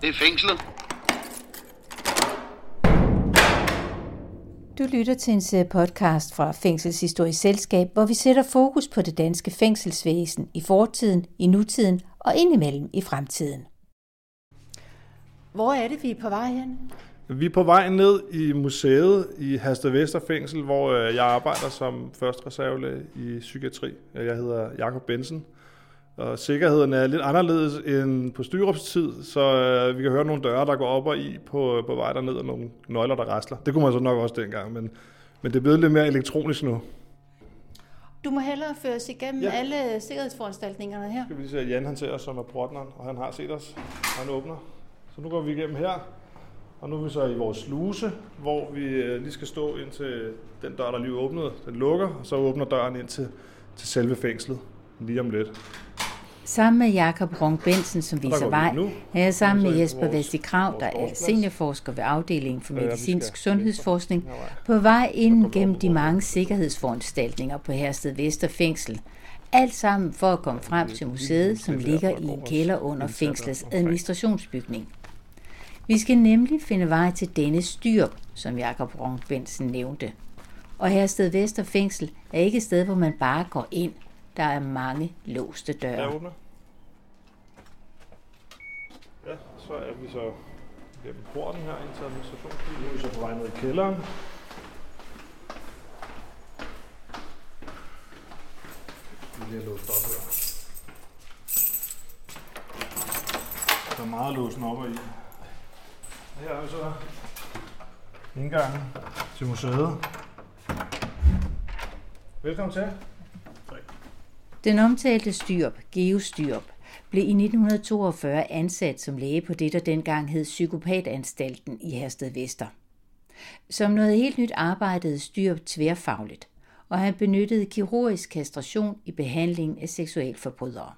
Det er fængslet. Du lytter til en serie podcast fra Fængselshistorisk Selskab, hvor vi sætter fokus på det danske fængselsvæsen i fortiden, i nutiden og indimellem i fremtiden. Hvor er det, vi er på vej hen? Vi er på vej ned i museet i Vester Fængsel, hvor øh, jeg arbejder som første reservelæge i psykiatri. Jeg hedder Jakob Bensen. Og sikkerheden er lidt anderledes end på styrupstid, så øh, vi kan høre nogle døre, der går op og i på, på vej derned, og nogle nøgler, der rasler. Det kunne man så nok også dengang, men, men det er blevet lidt mere elektronisk nu. Du må hellere føre os igennem ja. alle sikkerhedsforanstaltningerne her. Skal vi lige se, at Jan han ser os som er portneren, og han har set os. Han åbner. Så nu går vi igennem her, og nu er vi så i vores sluse, hvor vi øh, lige skal stå ind til den dør, der lige åbnede. Den lukker, og så åbner døren ind til, til selve fængslet lige om lidt. Sammen med Jakob Rung Bensen, som viser vej, er jeg sammen med Jesper Vesti Krav, der er seniorforsker ved afdelingen for medicinsk sundhedsforskning, på vej ind gennem de mange sikkerhedsforanstaltninger på Hersted Vester Fængsel. Alt sammen for at komme frem til museet, som ligger i en kælder under fængslets administrationsbygning. Vi skal nemlig finde vej til denne styr, som Jakob Rung Bensen nævnte. Og Hersted Vester Fængsel er ikke et sted, hvor man bare går ind. Der er mange låste døre. Jeg åbner. Ja, så er vi så gennem porten her ind til administrationsbygningen. Nu er vi så på vej ned i kælderen. Vi lige har låst op her. Der er meget låsen op i. Her er vi så indgangen til museet. Velkommen til. Den omtalte styrp, Geostyrp, blev i 1942 ansat som læge på det, der dengang hed Psykopatanstalten i Hersted Vester. Som noget helt nyt arbejdede Styrp tværfagligt, og han benyttede kirurgisk kastration i behandlingen af seksualforbrydere.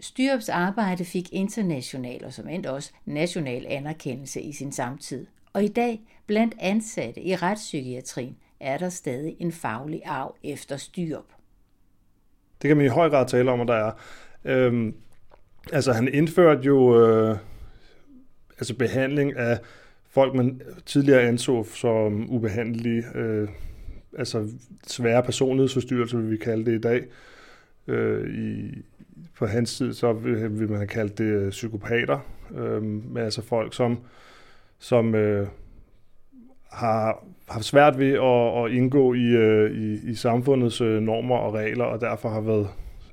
Styrps arbejde fik international og som endt også national anerkendelse i sin samtid, og i dag blandt ansatte i retspsykiatrien er der stadig en faglig arv efter Styrp. Det kan man i høj grad tale om, at der er. Øhm, altså han indførte jo øh, altså behandling af folk, man tidligere anså som ubehandelige, øh, altså svære personlighedsforstyrrelser, vil vi kalde det i dag. Øh, i, på hans tid, så vil, vil man have kaldt det øh, psykopater, øh, med altså folk, som, som øh, har haft svært ved at, at indgå i, øh, i, i samfundets øh, normer og regler, og derfor har været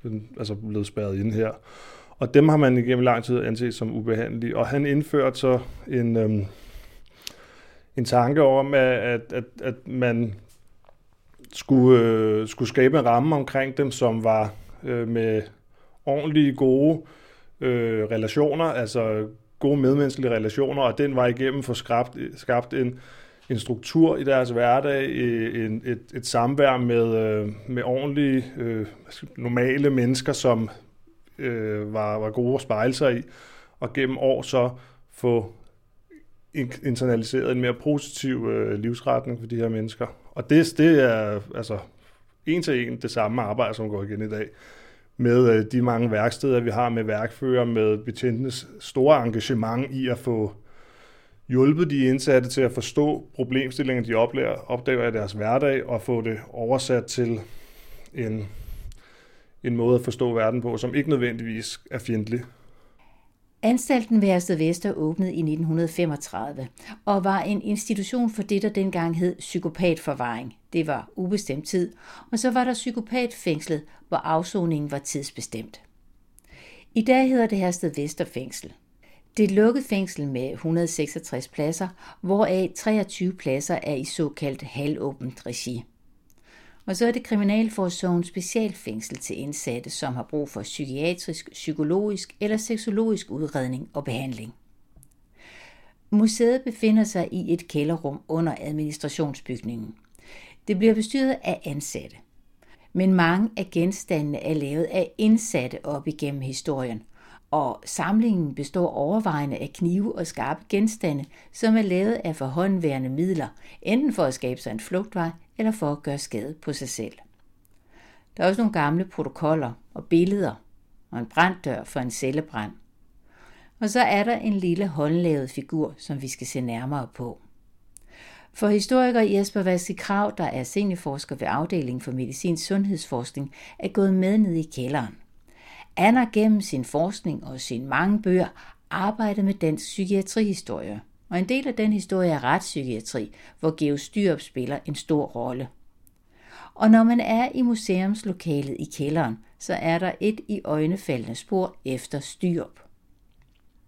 øh, altså blevet spærret ind her. Og dem har man igennem lang tid anset som ubehandlige. Og han indførte så en, øhm, en tanke om, at, at, at, at man skulle, øh, skulle skabe en ramme omkring dem, som var øh, med ordentlige, gode øh, relationer, altså gode medmenneskelige relationer, og den var igennem for skabt, skabt en, en struktur i deres hverdag, en, et, et samvær med, øh, med ordentlige, øh, normale mennesker, som øh, var, var gode at spejle sig i, og gennem år så få internaliseret en mere positiv øh, livsretning for de her mennesker. Og det, det er altså en til en det samme arbejde, som går igen i dag med øh, de mange værksteder, vi har med værkfører, med betjentenes store engagement i at få hjulpet de indsatte til at forstå problemstillinger, de oplever, opdager i deres hverdag, og få det oversat til en, en måde at forstå verden på, som ikke nødvendigvis er fjendtlig. Anstalten Værsted Vester åbnede i 1935 og var en institution for det, der dengang hed psykopatforvaring. Det var ubestemt tid, og så var der psykopatfængslet, hvor afsoningen var tidsbestemt. I dag hedder det Hersted Vester Fængsel. Det er et lukket fængsel med 166 pladser, hvoraf 23 pladser er i såkaldt halvåbent regi. Og så er det Kriminalforsorgens specialfængsel til indsatte, som har brug for psykiatrisk, psykologisk eller seksologisk udredning og behandling. Museet befinder sig i et kælderrum under administrationsbygningen. Det bliver bestyret af ansatte. Men mange af genstandene er lavet af indsatte op igennem historien, og samlingen består overvejende af knive og skarpe genstande, som er lavet af forhåndværende midler, enten for at skabe sig en flugtvej eller for at gøre skade på sig selv. Der er også nogle gamle protokoller og billeder og en branddør for en cellebrand. Og så er der en lille håndlavet figur, som vi skal se nærmere på. For historiker Jesper Vaske Krav, der er seniorforsker ved afdelingen for medicinsk sundhedsforskning, er gået med ned i kælderen. Han har gennem sin forskning og sine mange bøger arbejdet med dansk psykiatrihistorie. Og en del af den historie er retspsykiatri, hvor Geo Styrup spiller en stor rolle. Og når man er i museumslokalet i kælderen, så er der et i øjnefaldende spor efter Styrup.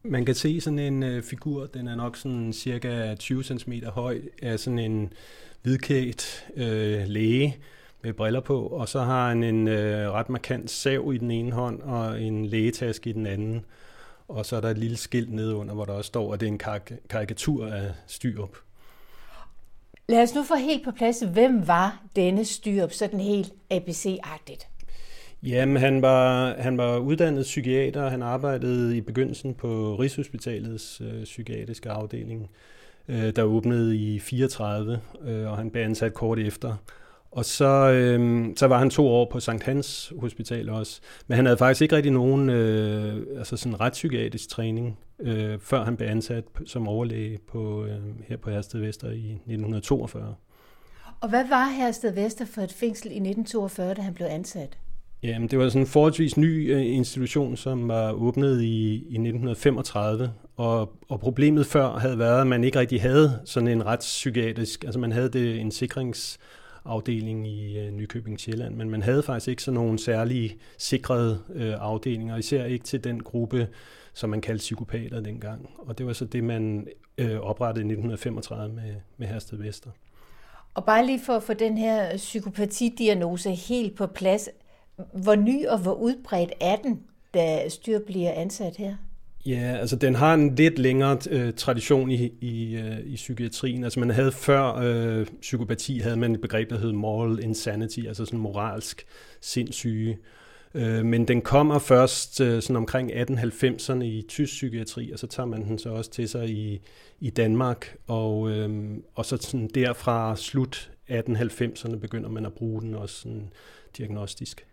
Man kan se sådan en øh, figur, den er nok sådan cirka 20 cm høj, af sådan en hvidkægt øh, læge med briller på, og så har han en øh, ret markant sav i den ene hånd og en lægetaske i den anden. Og så er der et lille skilt nedunder, hvor der også står, at det er en kar- karikatur af Styrup. Lad os nu få helt på plads, hvem var denne Styrup sådan helt ABC-agtigt? Jamen, han var, han var uddannet psykiater, han arbejdede i begyndelsen på Rigshospitalets øh, psykiatriske afdeling, øh, der åbnede i 34, øh, og han blev ansat kort efter. Og så, øh, så var han to år på Sankt Hans Hospital også. Men han havde faktisk ikke rigtig nogen øh, altså sådan retspsykiatrisk træning, øh, før han blev ansat som overlæge på, øh, her på Hersted Vester i 1942. Og hvad var Hersted Vester for et fængsel i 1942, da han blev ansat? Jamen, det var sådan en forholdsvis ny øh, institution, som var åbnet i, i 1935, og, og problemet før havde været, at man ikke rigtig havde sådan en retspsykiatrisk, altså man havde det en afdeling i øh, Nykøbing Sjælland, men man havde faktisk ikke sådan nogle særlige sikrede øh, afdelinger, især ikke til den gruppe, som man kaldte psykopater dengang. Og det var så det, man øh, oprettede i 1935 med, med Hersted Vester. Og bare lige for at få den her psykopatidiagnose helt på plads, hvor ny og hvor udbredt er den, da styr bliver ansat her? Ja, altså den har en lidt længere øh, tradition i, i, øh, i psykiatrien. Altså man havde før øh, psykopati, havde man et begreb, der hed moral insanity, altså sådan moralsk sindssyge. Øh, men den kommer først øh, sådan omkring 1890'erne i tysk psykiatri, og så tager man den så også til sig i, i Danmark. Og, øh, og så sådan derfra slut 1890'erne begynder man at bruge den også sådan diagnostisk.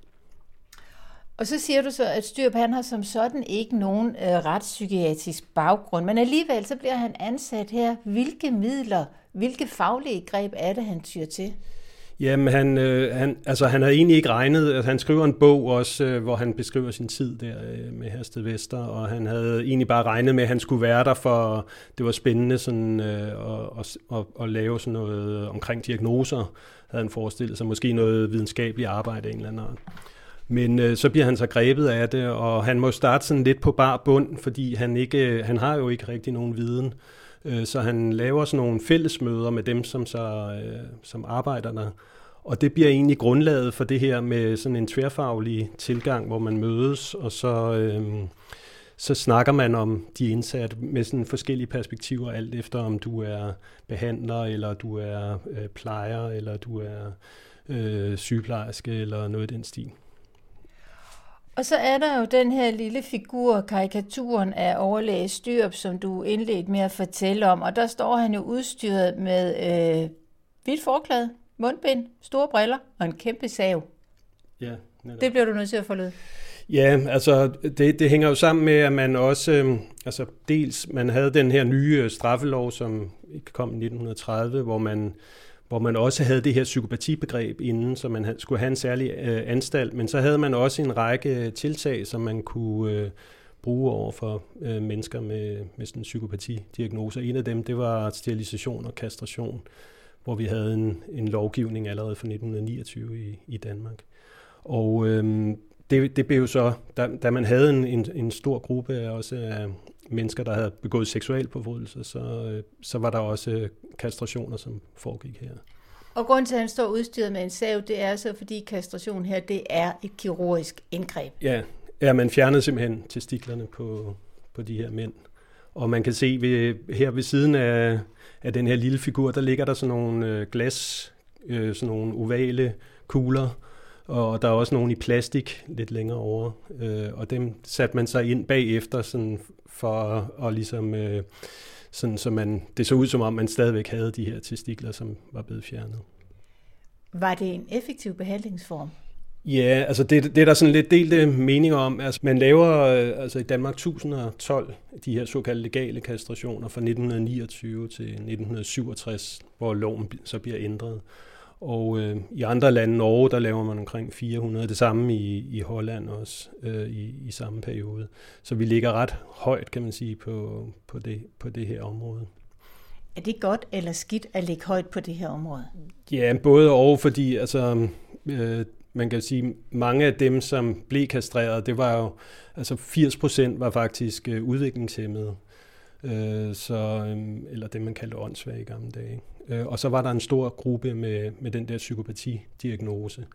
Og så siger du så, at Styrp han har som sådan ikke nogen øh, retspsykiatrisk baggrund, men alligevel så bliver han ansat her. Hvilke midler, hvilke faglige greb er det, han tyr til? Jamen, han, øh, han, altså, han havde egentlig ikke regnet, at han skriver en bog også, øh, hvor han beskriver sin tid der øh, med Hersted Vester, og han havde egentlig bare regnet med, at han skulle være der, for det var spændende sådan, øh, at, at, at lave sådan noget omkring diagnoser, havde han forestillet sig, måske noget videnskabeligt arbejde af en eller anden art. Men øh, så bliver han så grebet af det, og han må starte sådan lidt på bar bund, fordi han, ikke, øh, han har jo ikke rigtig nogen viden. Øh, så han laver sådan nogle fællesmøder med dem, som, så, øh, som arbejder der. Og det bliver egentlig grundlaget for det her med sådan en tværfaglig tilgang, hvor man mødes, og så, øh, så snakker man om de indsatte med sådan forskellige perspektiver, alt efter om du er behandler, eller du er øh, plejer, eller du er øh, sygeplejerske, eller noget i den stil. Og så er der jo den her lille figur, karikaturen af overlæge Styrup, som du indledte med at fortælle om. Og der står han jo udstyret med øh, hvidt forklæde, mundbind, store briller og en kæmpe sav. Ja, netop. Det bliver du nødt til at forlade. Ja, altså det, det hænger jo sammen med, at man også, øh, altså dels, man havde den her nye straffelov, som kom i 1930, hvor man hvor man også havde det her psykopatibegreb inden, så man skulle have en særlig øh, anstalt, men så havde man også en række øh, tiltag, som man kunne øh, bruge over for øh, mennesker med, med sådan en psykopatidiagnose. En af dem, det var sterilisation og kastration, hvor vi havde en, en lovgivning allerede fra 1929 i, i Danmark. Og øh, det, det blev jo så, da, da man havde en, en, en stor gruppe af også af mennesker, der havde begået seksualforbrydelser, så, øh, så var der også kastrationer, som foregik her. Og grund til, at han står udstyret med en sav, det er så, fordi kastration her, det er et kirurgisk indgreb. Ja, ja man fjernede simpelthen testiklerne på, på de her mænd. Og man kan se ved, her ved siden af, af den her lille figur, der ligger der sådan nogle øh, glas, øh, sådan nogle ovale kugler, og der er også nogle i plastik lidt længere over, øh, og dem satte man sig ind bagefter sådan for at, at ligesom, øh, sådan, så man, det så ud som om, man stadigvæk havde de her testikler, som var blevet fjernet. Var det en effektiv behandlingsform? Ja, altså det, det er der sådan lidt delte meninger om. Altså man laver øh, altså i Danmark 1012 de her såkaldte legale kastrationer fra 1929 til 1967, hvor loven så bliver ændret. Og øh, i andre lande, Norge, der laver man omkring 400. Det samme i, i Holland også øh, i, i samme periode. Så vi ligger ret højt, kan man sige, på, på, det, på det her område. Er det godt eller skidt at ligge højt på det her område? Ja, både og, fordi altså, øh, man kan sige, mange af dem, som blev kastreret, det var jo, altså 80 procent var faktisk øh, udviklingshemmede. Øh, så, øh, eller det, man kaldte åndssvage i gamle dage. Øh, og så var der en stor gruppe med, med den der psykopati-diagnose.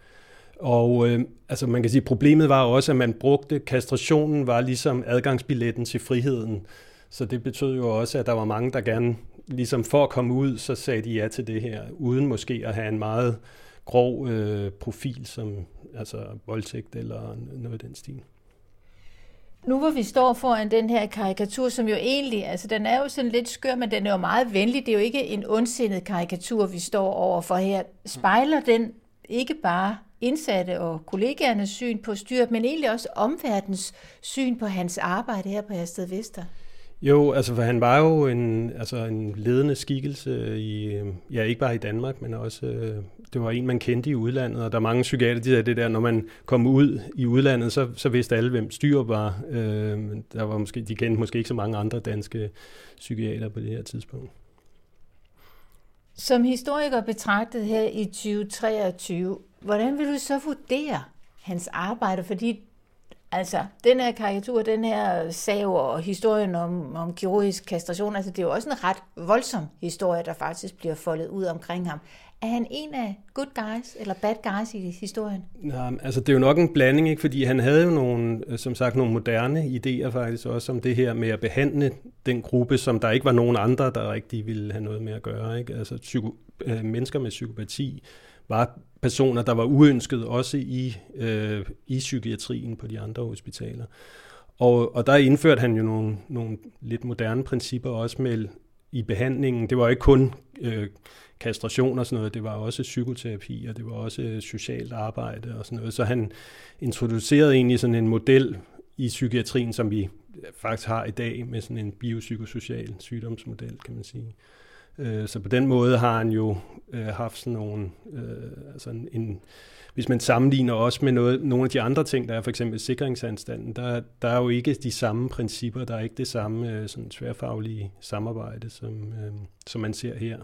Og øh, altså man kan sige, problemet var også, at man brugte, kastrationen var ligesom adgangsbilletten til friheden. Så det betød jo også, at der var mange, der gerne, ligesom for at komme ud, så sagde de ja til det her, uden måske at have en meget grov øh, profil, som altså voldtægt eller noget af den stil. Nu hvor vi står foran den her karikatur, som jo egentlig, altså den er jo sådan lidt skør, men den er jo meget venlig. Det er jo ikke en ondsindet karikatur, vi står over for her. Spejler den ikke bare indsatte og kollegaernes syn på styret, men egentlig også omverdens syn på hans arbejde her på Hersted Vester? Jo, altså for han var jo en, altså en ledende skikkelse i, ja ikke bare i Danmark, men også, øh, det var en, man kendte i udlandet, og der er mange psykiater, de sagde det der, når man kom ud i udlandet, så, så vidste alle, hvem styr var. Øh, der var måske, de kendte måske ikke så mange andre danske psykiater på det her tidspunkt. Som historiker betragtet her i 2023, hvordan vil du så vurdere hans arbejde? Fordi Altså, den her karikatur, den her sav og historien om, om kirurgisk kastration, altså det er jo også en ret voldsom historie, der faktisk bliver foldet ud omkring ham. Er han en af good guys eller bad guys i historien? Ja, altså det er jo nok en blanding, ikke? fordi han havde jo nogle, øh, som sagt, nogle moderne idéer faktisk også om det her med at behandle den gruppe, som der ikke var nogen andre, der rigtig ville have noget med at gøre. Ikke? Altså psyko, øh, mennesker med psykopati var personer, der var uønsket også i, øh, i psykiatrien på de andre hospitaler. Og, og der indførte han jo nogle, nogle lidt moderne principper også med i behandlingen. Det var ikke kun øh, kastration og sådan noget, det var også psykoterapi, og det var også øh, socialt arbejde og sådan noget. Så han introducerede egentlig sådan en model i psykiatrien, som vi øh, faktisk har i dag med sådan en biopsykosocial sygdomsmodel, kan man sige. Øh, så på den måde har han jo øh, haft sådan nogle, øh, altså en, en, hvis man sammenligner også med noget, nogle af de andre ting, der er for eksempel sikringsanstalten, der, der er jo ikke de samme principper, der er ikke det samme øh, sådan tværfaglige samarbejde, som, øh, som man ser her.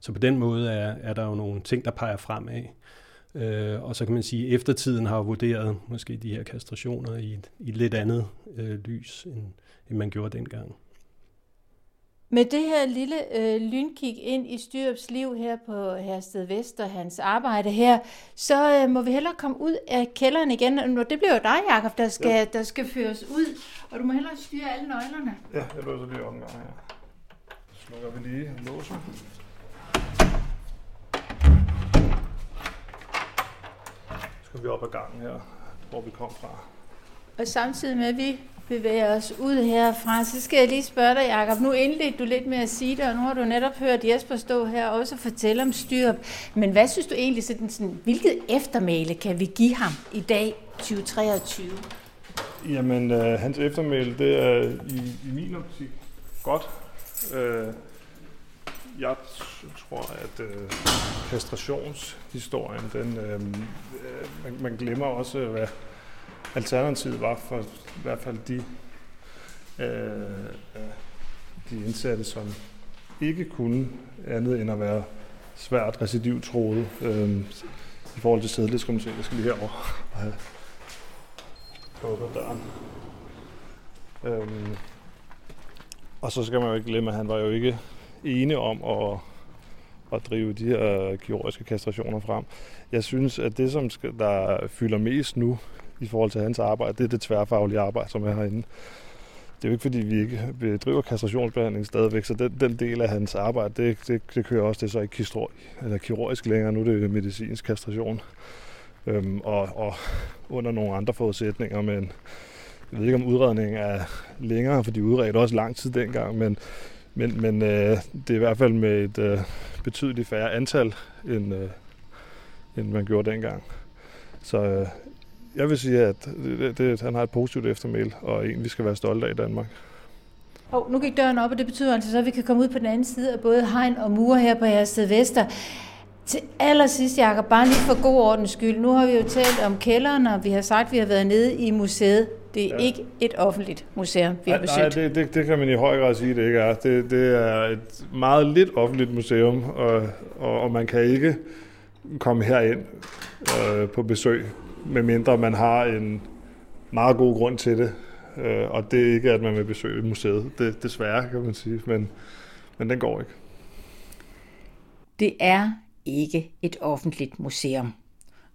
Så på den måde er, er der jo nogle ting, der peger fremad. Øh, og så kan man sige, at eftertiden har vurderet måske de her kastrationer i et, i et lidt andet øh, lys, end, end man gjorde dengang. Med det her lille øh, lynkig ind i Styrups liv her på Hersted Vest og hans arbejde her, så øh, må vi hellere komme ud af kælderen igen. Og det bliver jo dig, Jacob, der skal, ja. der skal føres ud. Og du må hellere styre alle nøglerne. Ja, jeg låser lige omgang her. Slukker vi lige låsen. Så skal vi op ad gangen her, hvor vi kom fra. Og samtidig med, at vi bevæger os ud herfra, så skal jeg lige spørge dig, Jacob. Nu indledte du lidt med at sige det, og nu har du netop hørt Jesper stå her og også fortælle om styrp. Men hvad synes du egentlig, sådan, sådan, hvilket eftermæle kan vi give ham i dag, 2023? Jamen, øh, hans eftermæle, det er i, i min optik godt. Øh, jeg tror, at øh, kastrationshistorien, den, øh, øh man, man glemmer også, hvad alternativet var for i hvert fald de, øh, øh, de indsatte, som ikke kunne andet end at være svært recidivtroet øh, i forhold til sædelighedskomiteen. Jeg skal lige herover og have lukket døren. Øhm, og så skal man jo ikke glemme, at han var jo ikke ene om at, at drive de her kirurgiske kastrationer frem. Jeg synes, at det, som der fylder mest nu i forhold til hans arbejde, det er det tværfaglige arbejde, som er herinde. Det er jo ikke, fordi vi ikke bedriver kastrationsbehandling stadigvæk, så den, den del af hans arbejde, det, det, det kører også, det er så ikke kirurg, eller kirurgisk længere, nu er det medicinsk kastration. Øhm, og, og under nogle andre forudsætninger, men jeg ved ikke, om udredningen er længere, for de udredte også lang tid dengang, men, men, men øh, det er i hvert fald med et øh, betydeligt færre antal, end, øh, end man gjorde dengang. Så øh, jeg vil sige, at det, det, han har et positivt eftermæl, og en, vi skal være stolte af i Danmark. Og nu gik døren op, og det betyder altså, at vi kan komme ud på den anden side af både hegn og mure her på Hersted Vester. Til allersidst, Jacob, bare lige for god ordens skyld. Nu har vi jo talt om kælderen, og vi har sagt, at vi har været nede i museet. Det er ja. ikke et offentligt museum, vi har besøgt. Nej, det, det, det kan man i høj grad sige, det ikke er. Det, det er et meget lidt offentligt museum, og, og, og man kan ikke komme herind øh, på besøg, medmindre man har en meget god grund til det. Øh, og det er ikke, at man vil besøge museet. Det, desværre, kan man sige, men, men den går ikke. Det er ikke et offentligt museum.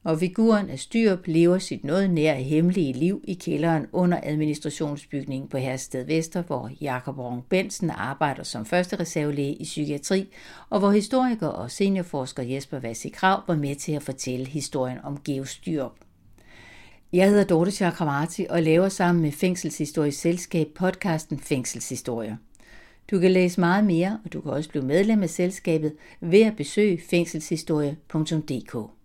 Og figuren af Styrup lever sit noget nær hemmelige liv i kælderen under administrationsbygningen på Hersted Vester, hvor Jakob Rung Bensen arbejder som første reservelæge i psykiatri, og hvor historiker og seniorforsker Jesper Vassi Krav var med til at fortælle historien om Geo Styrup. Jeg hedder Dorte Chakravarti og laver sammen med Fængselshistorisk Selskab podcasten Fængselshistorie. Du kan læse meget mere, og du kan også blive medlem af selskabet ved at besøge fængselshistorie.dk.